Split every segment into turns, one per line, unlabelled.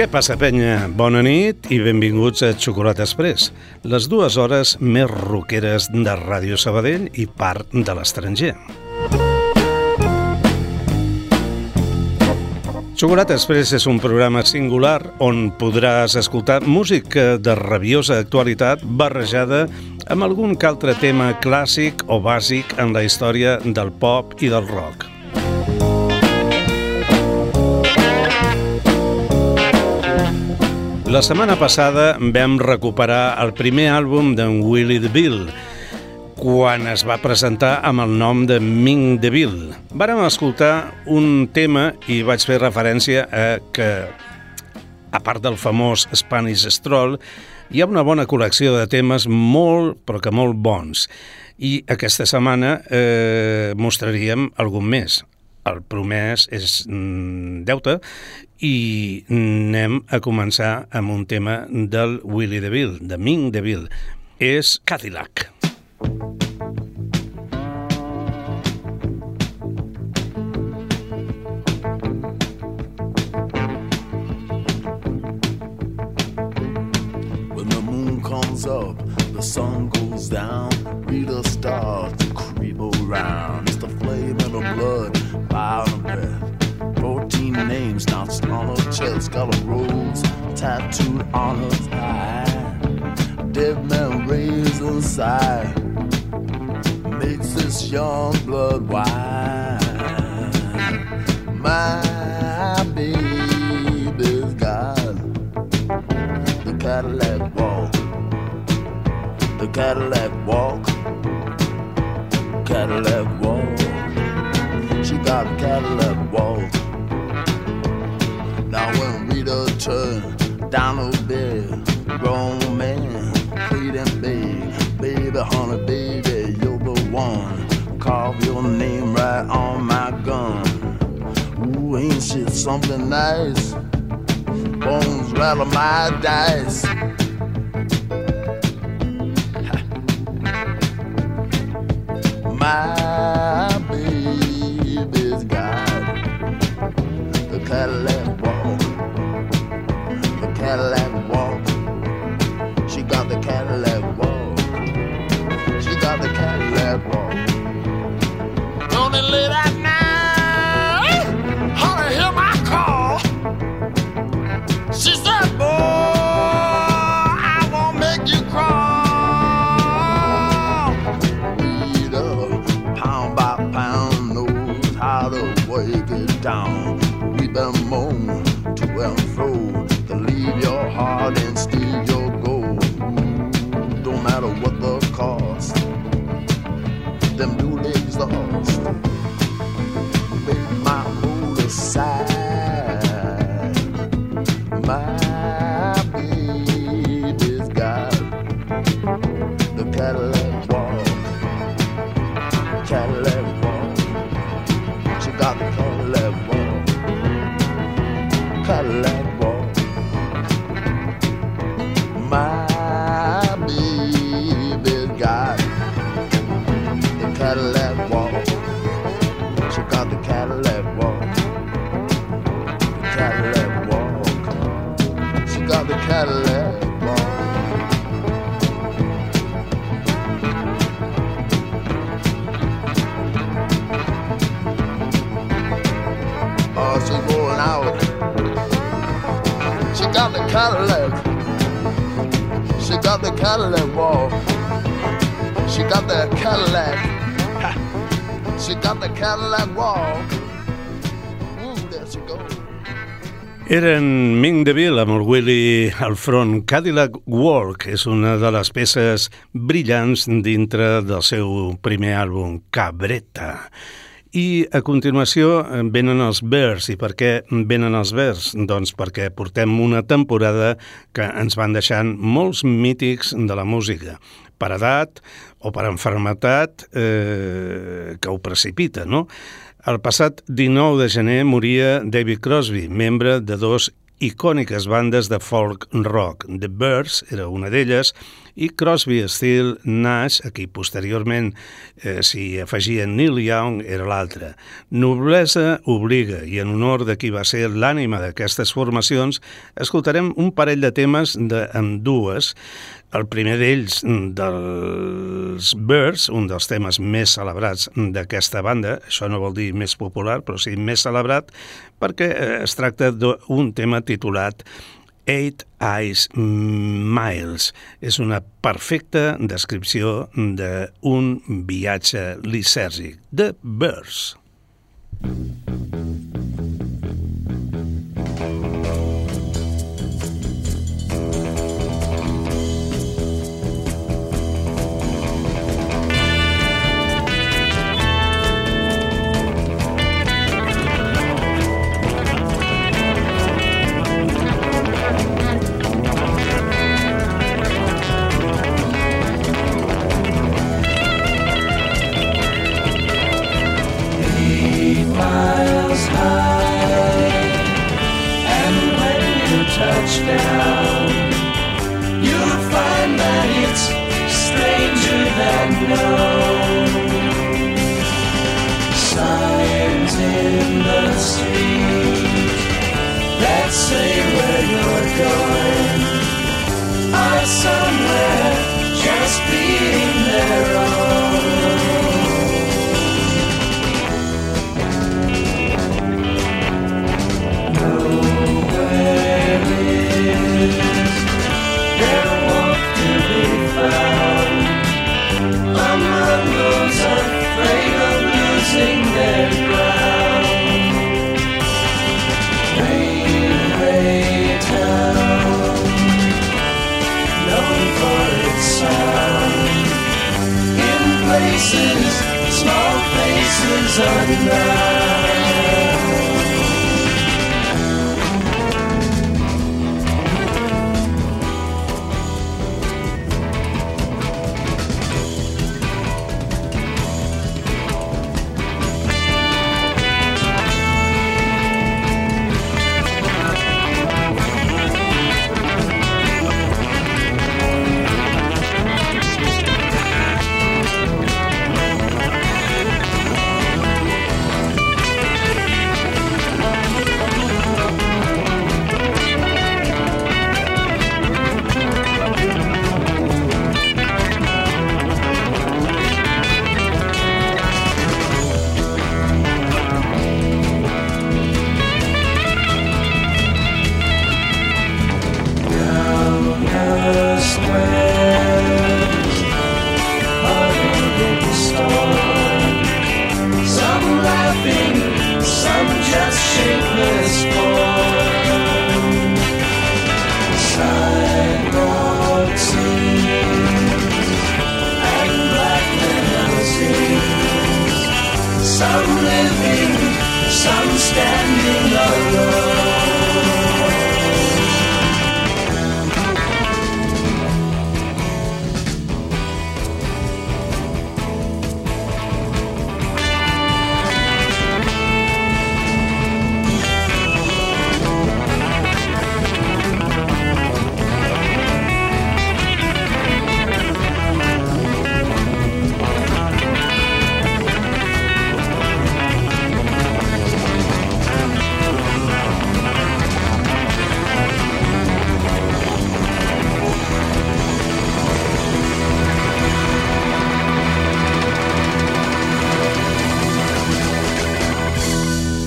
Què passa, penya? Bona nit i benvinguts a Xocolata Express, les dues hores més roqueres de Ràdio Sabadell i part de l'estranger. Xocolata Express és un programa singular on podràs escoltar música de rabiosa actualitat barrejada amb algun altre tema clàssic o bàsic en la història del pop i del rock. La setmana passada vam recuperar el primer àlbum d'en Willie DeVille, quan es va presentar amb el nom de Ming DeVille. Vàrem escoltar un tema i vaig fer referència a que, a part del famós Spanish Stroll, hi ha una bona col·lecció de temes molt, però que molt bons. I aquesta setmana eh, mostraríem algun més. El promès és mm, deute i anem a començar amb un tema del Willie DeVille, de Ming DeVille. És Cadillac.
When the moon comes up, the sun goes down, Rita starts to creep around. It's the flame in her blood, fire her breath. Notched on her chest, got a rose tattooed on her thigh. Dead man raised sigh, makes this young blood wine. My baby's got the Cadillac walk, the Cadillac walk, Cadillac walk. She got a Cadillac walk. Turned down her bed, grown man pleading big, baby, honey, baby, you're the one. Carve your name right on my gun. Ooh, ain't shit something nice? Bones rattle my dice. My
Eren Ming DeVille amb el Willy al front. Cadillac Walk és una de les peces brillants dintre del seu primer àlbum, Cabreta. I a continuació venen els Bears. I per què venen els Bears? Doncs perquè portem una temporada que ens van deixant molts mítics de la música per edat o per enfermetat eh, que ho precipita, no? El passat 19 de gener moria David Crosby, membre de dos icòniques bandes de folk rock. The Birds era una d'elles i Crosby, Steele, Nash, a qui posteriorment eh, s'hi afegia Neil Young, era l'altra. Noblesa obliga i en honor de qui va ser l'ànima d'aquestes formacions escoltarem un parell de temes de, amb dues el primer d'ells, dels Birds, un dels temes més celebrats d'aquesta banda, això no vol dir més popular, però sí més celebrat, perquè eh, es tracta d'un tema titulat Eight Eyes Miles. És una perfecta descripció d'un viatge lisèrgic, de Birds. asunder.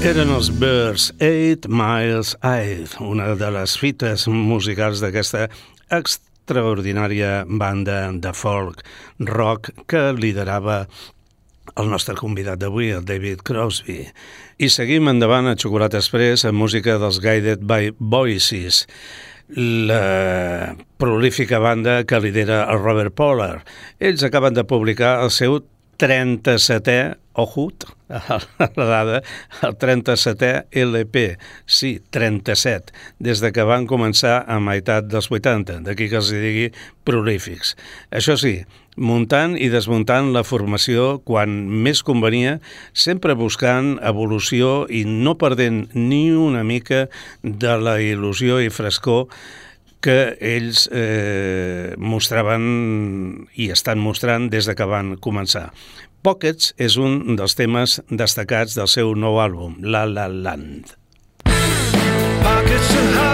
Eren els Birds, Eight Miles Eight, una de les fites musicals d'aquesta extraordinària banda de folk rock que liderava
el nostre convidat d'avui, el David Crosby. I seguim endavant a Xocolata Express amb música dels Guided by Voices, la prolífica banda que lidera el Robert Pollard. Ells acaben de publicar el seu 37è Ojut, la dada, el 37è LP, sí, 37, des de que van començar a meitat dels 80, d'aquí que els digui prolífics. Això sí, muntant i desmuntant la formació quan més convenia, sempre buscant evolució i no perdent ni una mica de la il·lusió i frescor que ells eh, mostraven i estan mostrant des de que van començar. Pockets és un dels temes destacats del seu nou àlbum, La La Land. Pockets to hold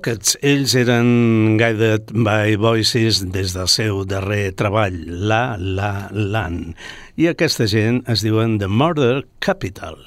Pockets, ells eren Guided by Voices des del seu darrer treball, La La Land. I aquesta gent es diuen The Murder Capital.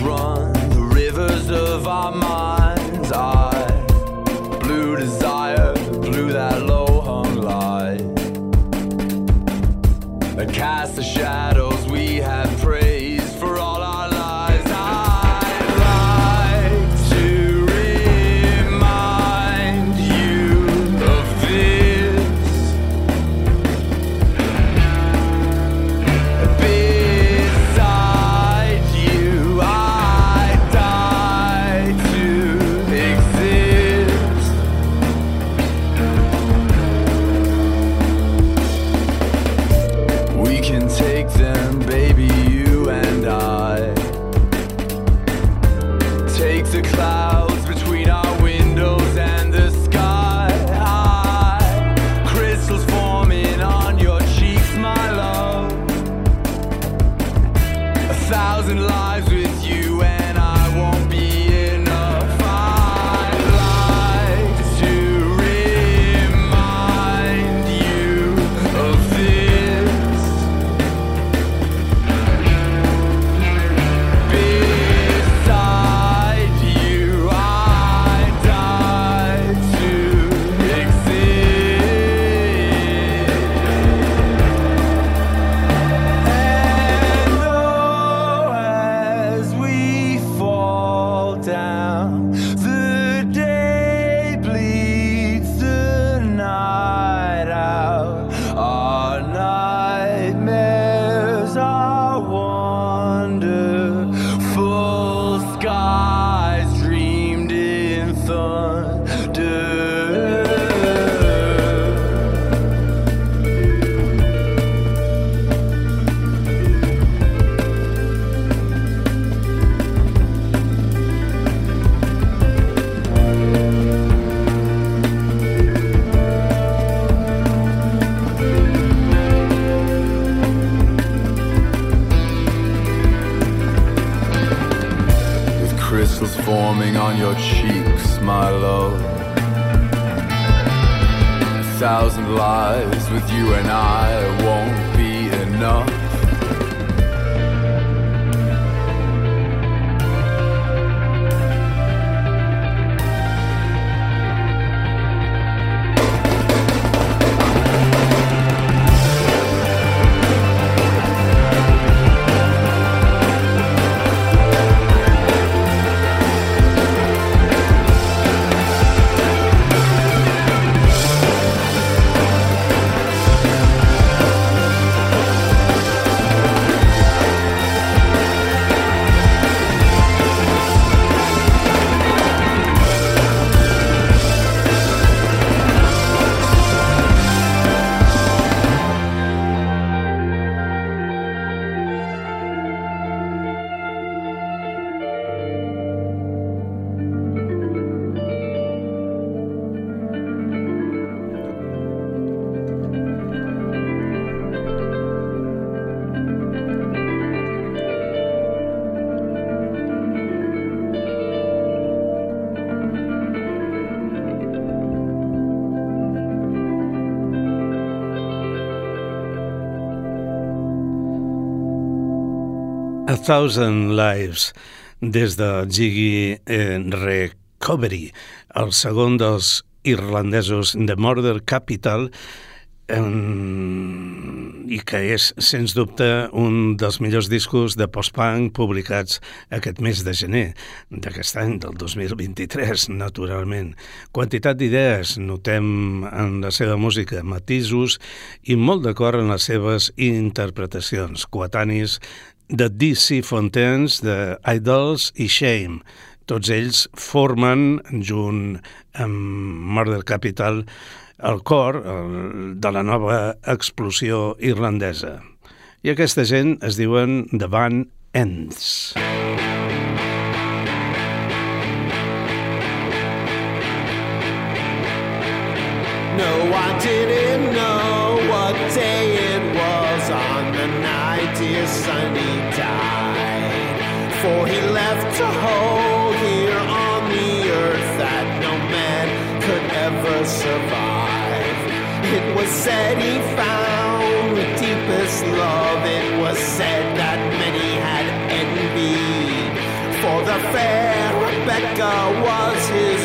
Run the rivers of our minds. Your cheeks, my love. A thousand lives with you and I Thousand Lives,
des de Jiggy Recovery, el segon dels irlandesos de Murder Capital, i que és, sens dubte, un dels millors discos de post-punk publicats aquest mes de gener d'aquest any, del 2023, naturalment. Quantitat d'idees notem en la seva música, matisos i molt d'acord en les seves interpretacions, coetanis de D.C. Fontaines, de Idols i Shame. Tots ells formen, junt amb Murder Capital, el cor el, de la nova explosió irlandesa. I aquesta gent es diuen The Van Ends.
No, I didn't night dear Sonny died. For he left a hole here on the earth that no man could ever survive. It was said he found the deepest love. It was said that many had envied. For the fair Rebecca was his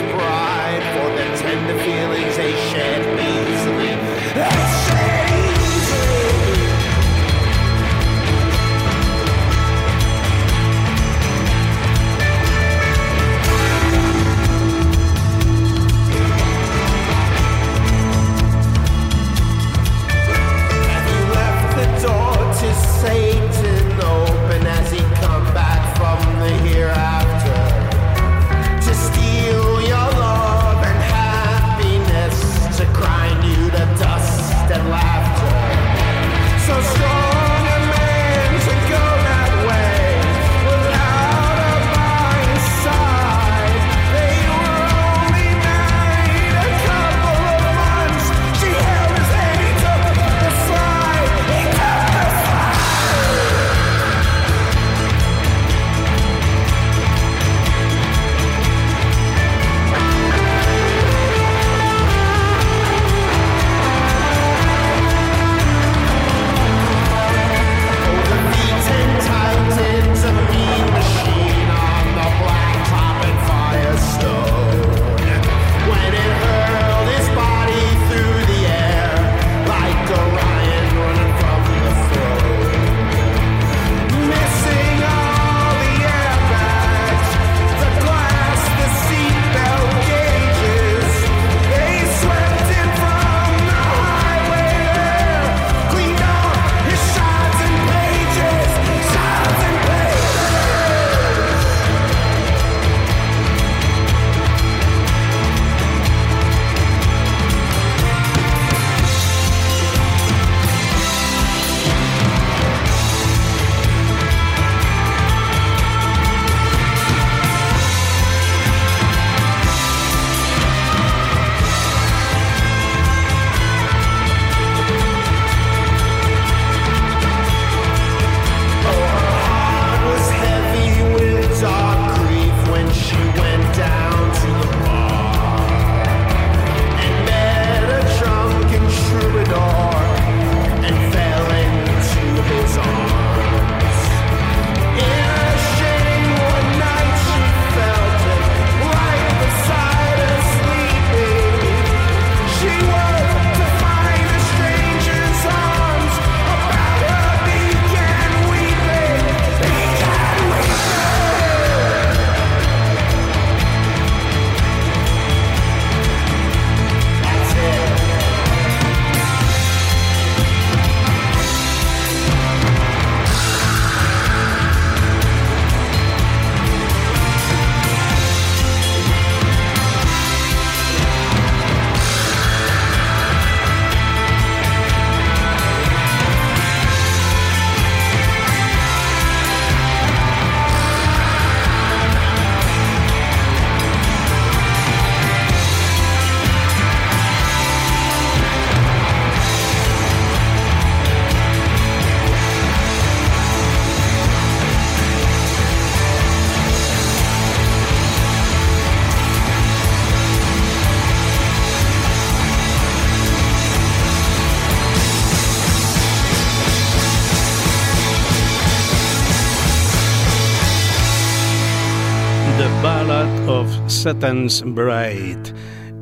Satan's Bride.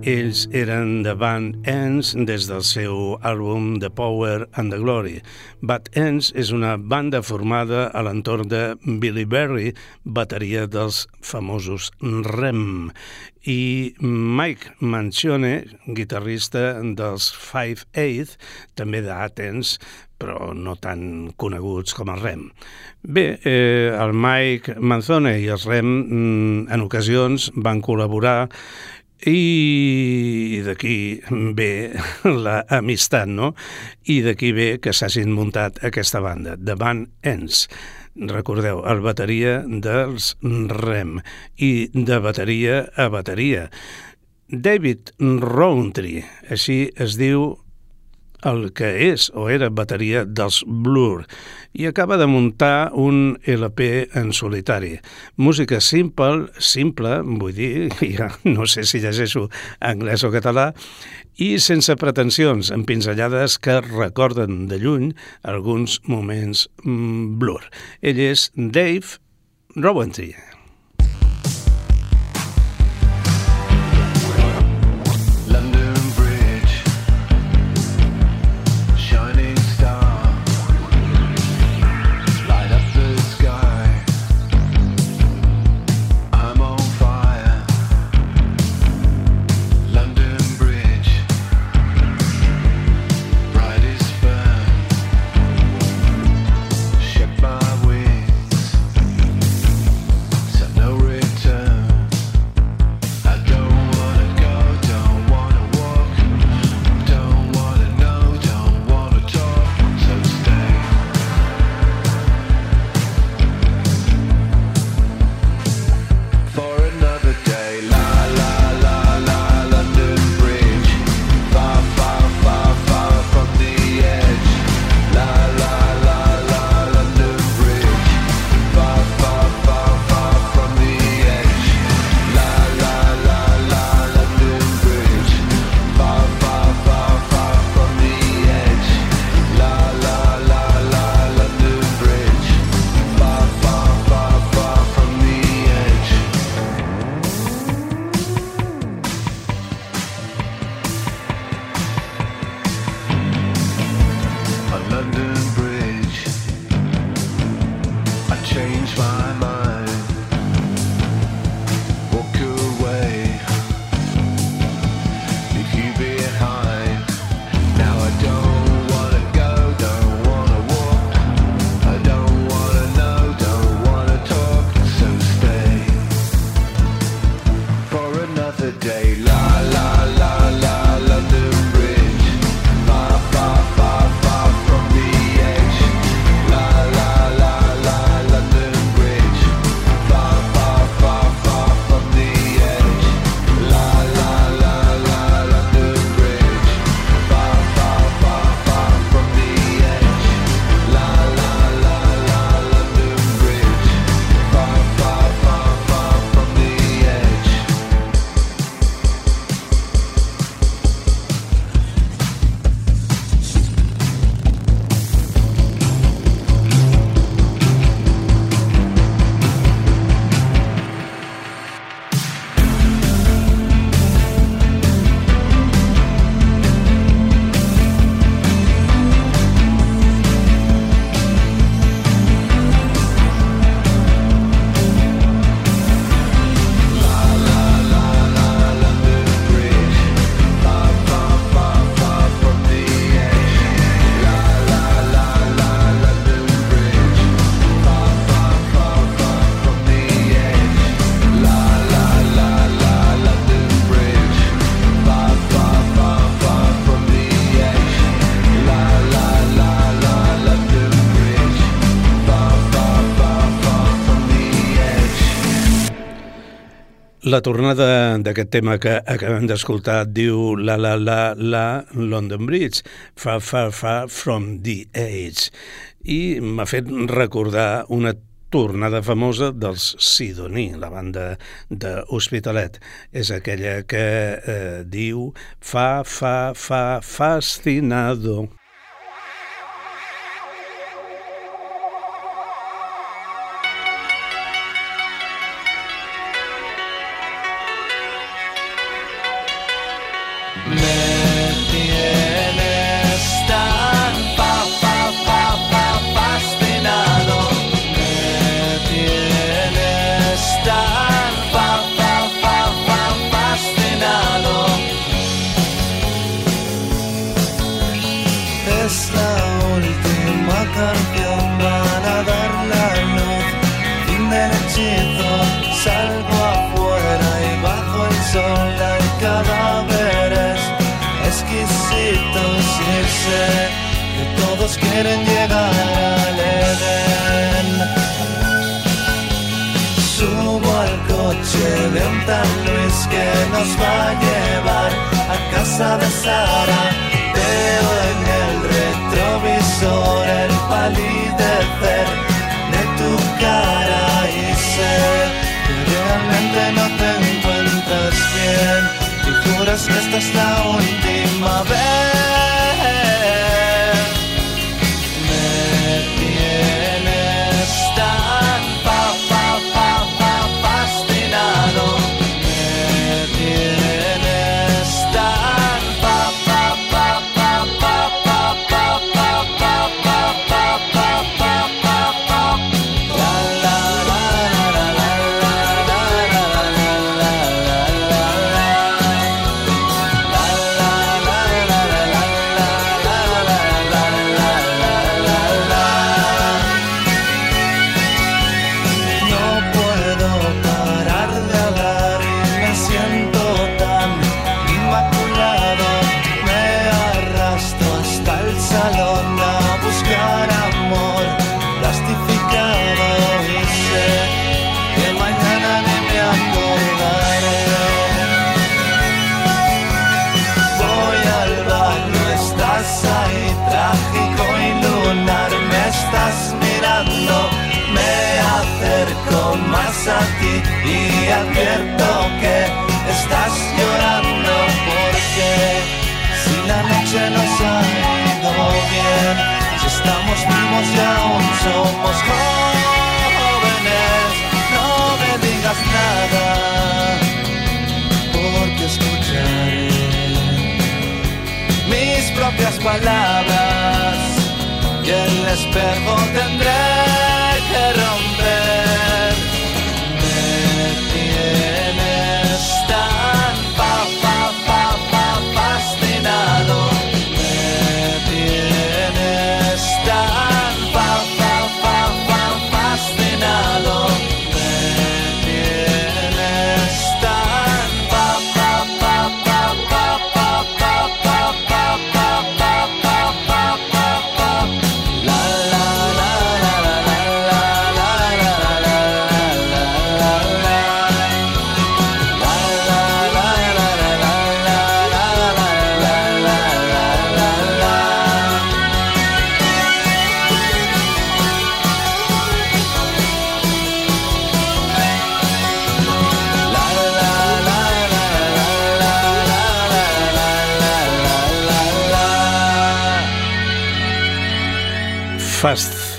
Ells eren de Van Ends des del seu àlbum The Power and the Glory. Bad Ends és una banda formada a l'entorn de Billy Berry, bateria dels famosos Rem, i Mike Mancione, guitarrista dels Five Eighth, també d'Athens, però no tan coneguts com el Rem. Bé, eh, el Mike Manzone i els Rem mm, en ocasions van col·laborar i d'aquí ve l'amistat, no? I d'aquí ve que s'hagin muntat aquesta banda, The Band Ends. Recordeu, el bateria dels Rem i de bateria a bateria. David Rowntree, així es diu el que és o era bateria dels Blur i acaba de muntar un LP en solitari. Música simple, simple, vull dir, ja no sé si llegeixo anglès o català, i sense pretensions, amb pinzellades que recorden de lluny alguns moments mm, Blur. Ell és Dave Rowanty. La tornada d'aquest tema que acabem d'escoltar diu la la la la London Bridge, far far far from the age, i m'ha fet recordar una tornada famosa dels Sidoní, la banda de Hospitalet. És aquella que eh, diu fa, fa, fa, fascinado.
Quieren llegar al Edén. Subo al coche de un tal Luis que nos va a llevar a casa de Sara. Veo en sobre el palidecer de tu cara y sé que realmente no te encuentras bien y juras que esta es la última vez.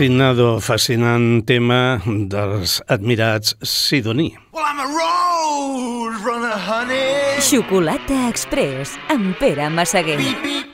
Fascinado, fascinant tema dels admirats Sidoní.
Well, I'm a road runner, honey.
Xocolata Express amb Pere Massaguer. Beep, beep.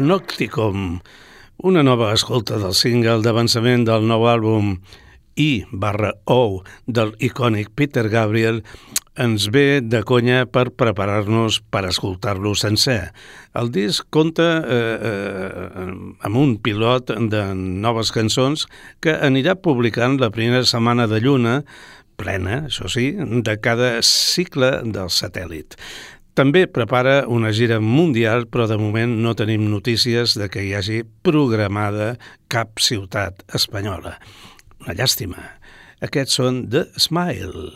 Panopticon, una nova escolta del single d'avançament del nou àlbum I barra O del icònic Peter Gabriel ens ve de conya per preparar-nos per escoltar-lo sencer. El disc compta eh, eh, amb un pilot de noves cançons que anirà publicant la primera setmana de lluna, plena, això sí, de cada cicle del satèl·lit. També prepara una gira mundial, però de moment no tenim notícies de que hi hagi programada cap ciutat espanyola. Una llàstima. Aquests són The Smile.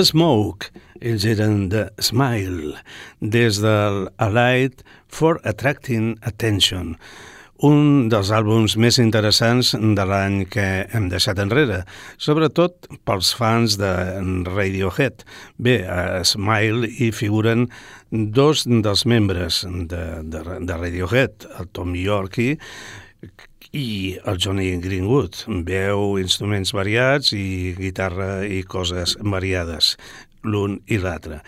The Smoke, ells eren de Smile, des del Alight for Attracting Attention, un dels àlbums més interessants de l'any que hem deixat enrere, sobretot pels fans de Radiohead. Bé, a Smile hi figuren dos dels membres de, de, de Radiohead, el Tom Yorkie, i el Johnny Greenwood. Veu instruments variats i guitarra i coses variades, l'un i l'altre.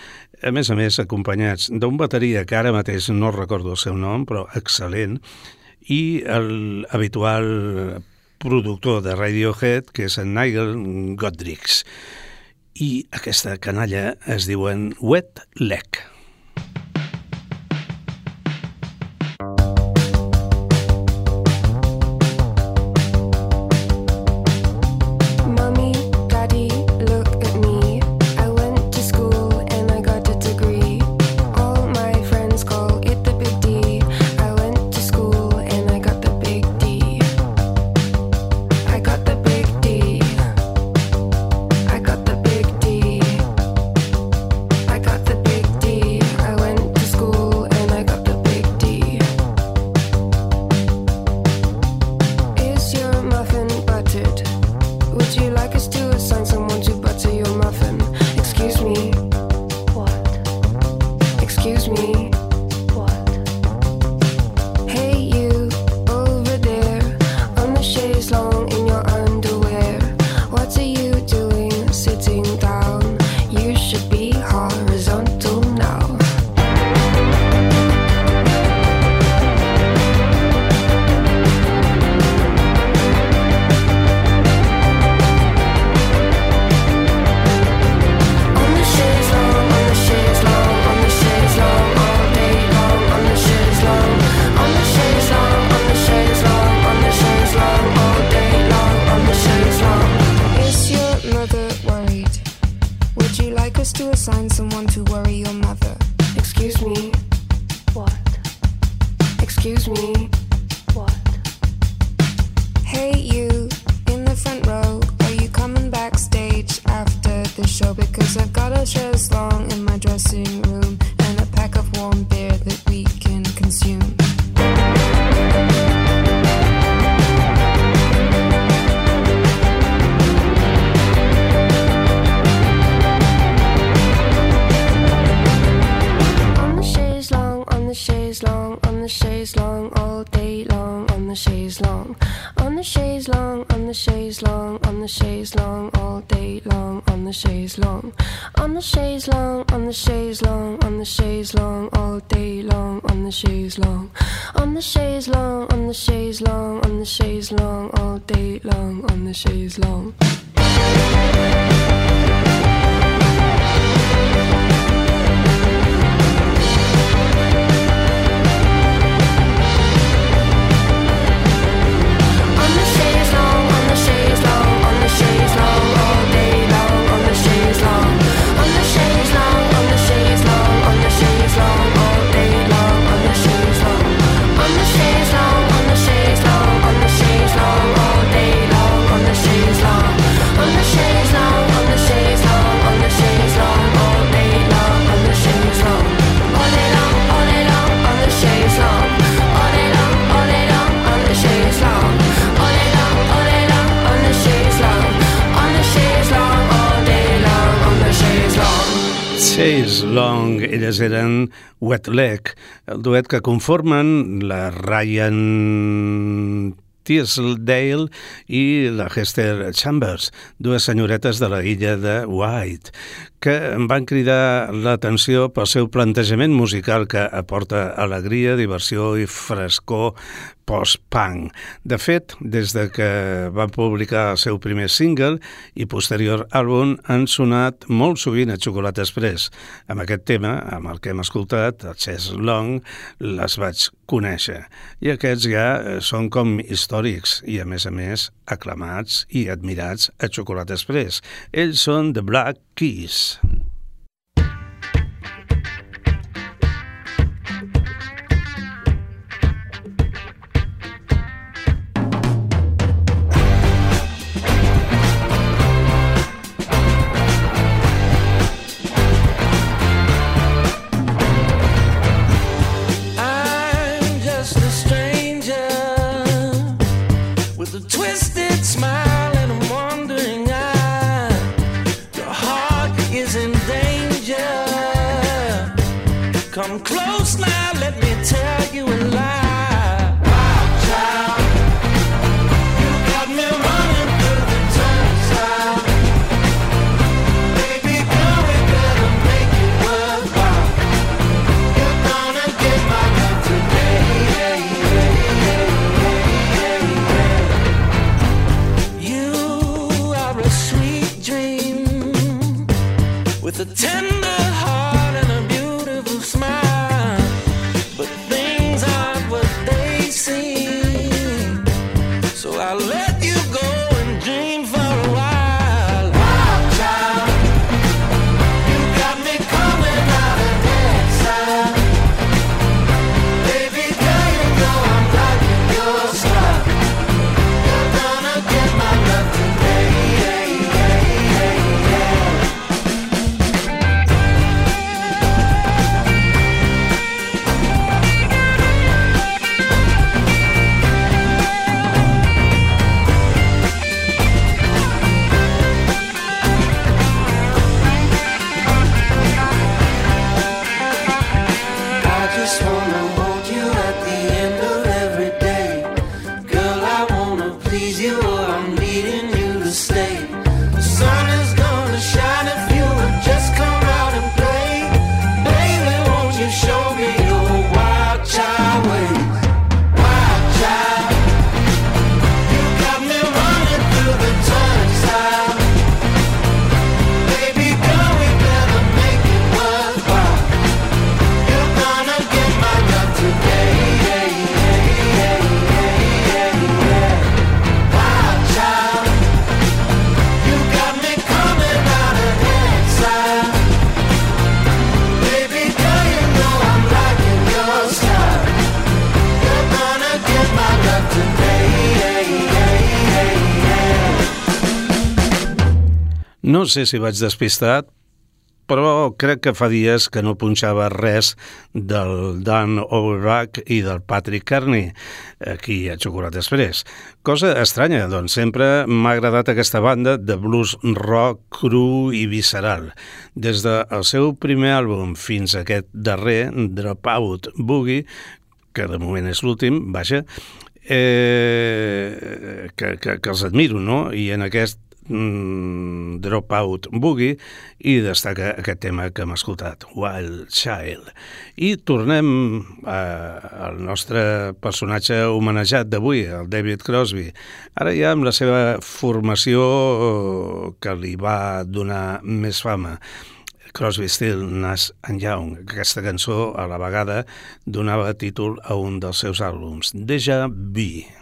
A més a més, acompanyats d'un bateria que ara mateix no recordo el seu nom, però excel·lent, i el productor de Radiohead, que és en Nigel Godrix.
i aquesta canalla es diuen Wet Leg. On the chaise long, on the chaise long, on the chaise long, all day long, on the chaise long. On the chaise long, on the chaise long, on the chaise long, all day long, on the chaise long. On the chaise long, on the chaise long, on the chaise long, all day long, on the chaise long. she's wrong. Elles eren Wet Leg, el duet que conformen la Ryan Teasdale i la Hester Chambers, dues senyoretes de la illa de White, que van cridar l'atenció pel seu plantejament musical que aporta alegria, diversió i frescor post-punk. De fet, des de que van publicar el seu primer single i posterior àlbum han sonat molt sovint a Chocolate Express. Amb aquest tema, amb el que hem escoltat, el Chess Long, les vaig conèixer. I aquests ja són com històrics i, a més a més, aclamats i admirats a Chocolate Express. Ells són The Black Keys.
please you. Oh.
No sé si vaig despistat, però crec que fa dies que no punxava res del Dan Overback i del Patrick Carney, aquí a Xocolat Express. Cosa estranya, doncs sempre m'ha agradat aquesta banda de blues rock cru i visceral. Des del seu primer àlbum fins a aquest darrer, Dropout Boogie, que de moment és l'últim, vaja, eh, que, que, que els admiro, no? I en aquest mm, Dropout Boogie i destaca aquest tema que hem escoltat, Wild Child. I tornem eh, al nostre personatge homenejat d'avui, el David Crosby. Ara ja amb la seva formació eh, que li va donar més fama. Crosby, Still, Nash and Young. Aquesta cançó, a la vegada, donava títol a un dels seus àlbums, Deja Vu.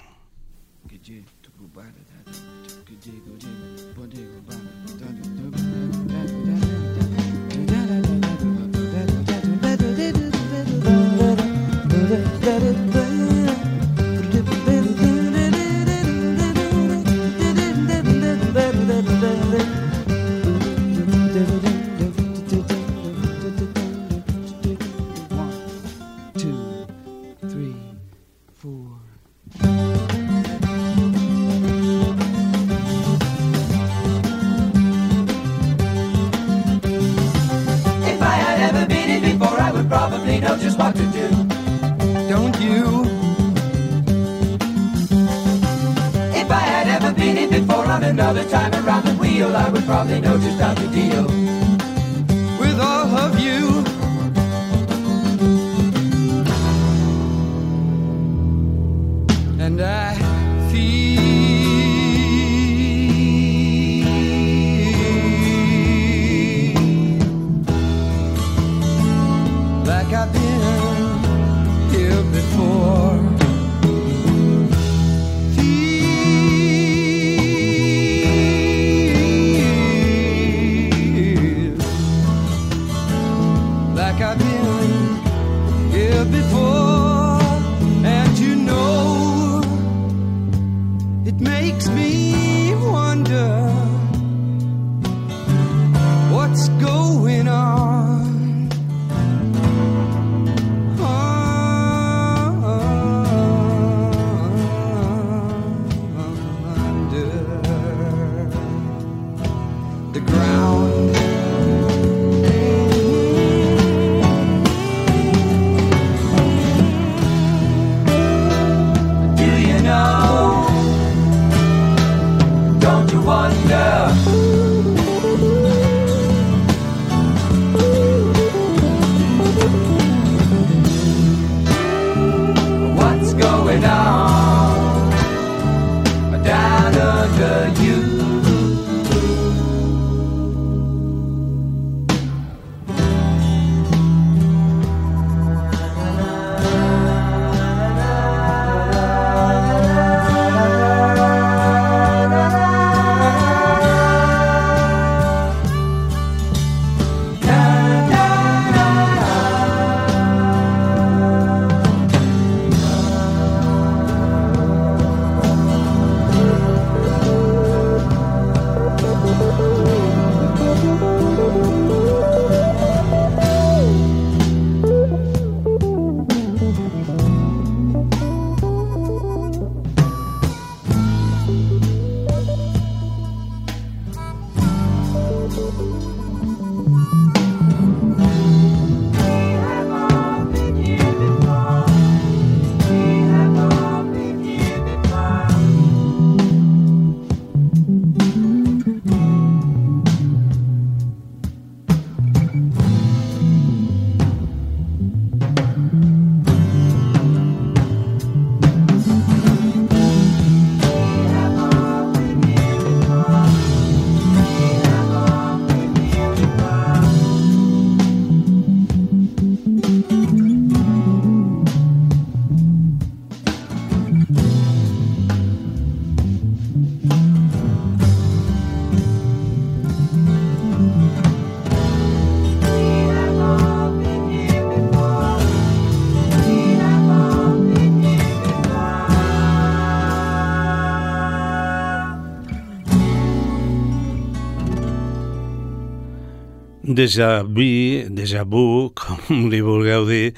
Déjà vu, déjà vu, com li vulgueu dir,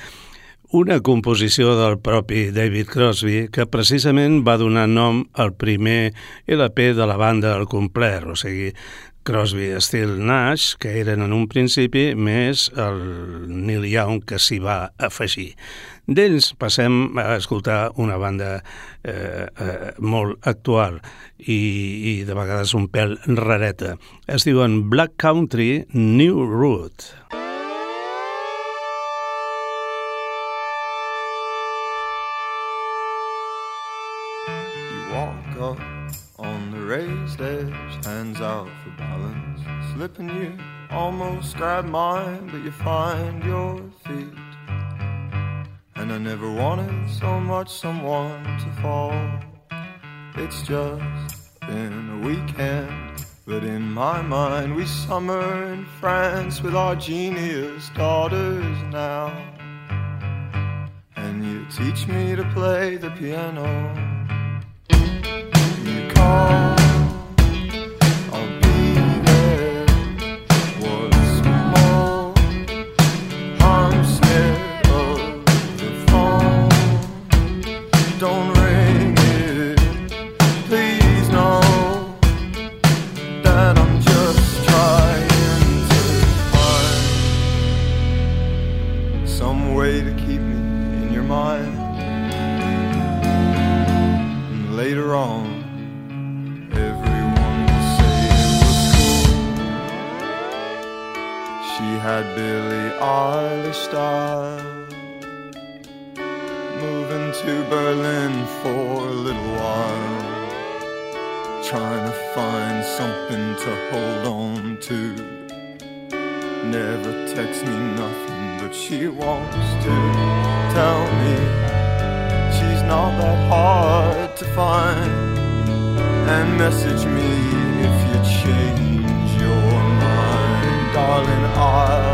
una composició del propi David Crosby que precisament va donar nom al primer LP de la banda al complet, o sigui, Crosby, Still Nash, que eren en un principi, més el Neil Young que s'hi va afegir. D'ells passem a escoltar una banda eh, eh, molt actual i, i de vegades un pèl rareta. Es diuen Black Country New Root.
Raised edge, hands out for balance. Slipping you almost grab mine, but you find your feet. And I never wanted so much someone to fall. It's just been a weekend, but in my mind we summer in France with our genius daughters now. And you teach me to play the piano. You call, On, everyone will say it was cool. She had Billie Eilish style. Moving to Berlin for a little while. Trying to find something to hold on to. Never texts me nothing, but she wants to tell me not that hard to find. And message me if you change your mind, darling. I'll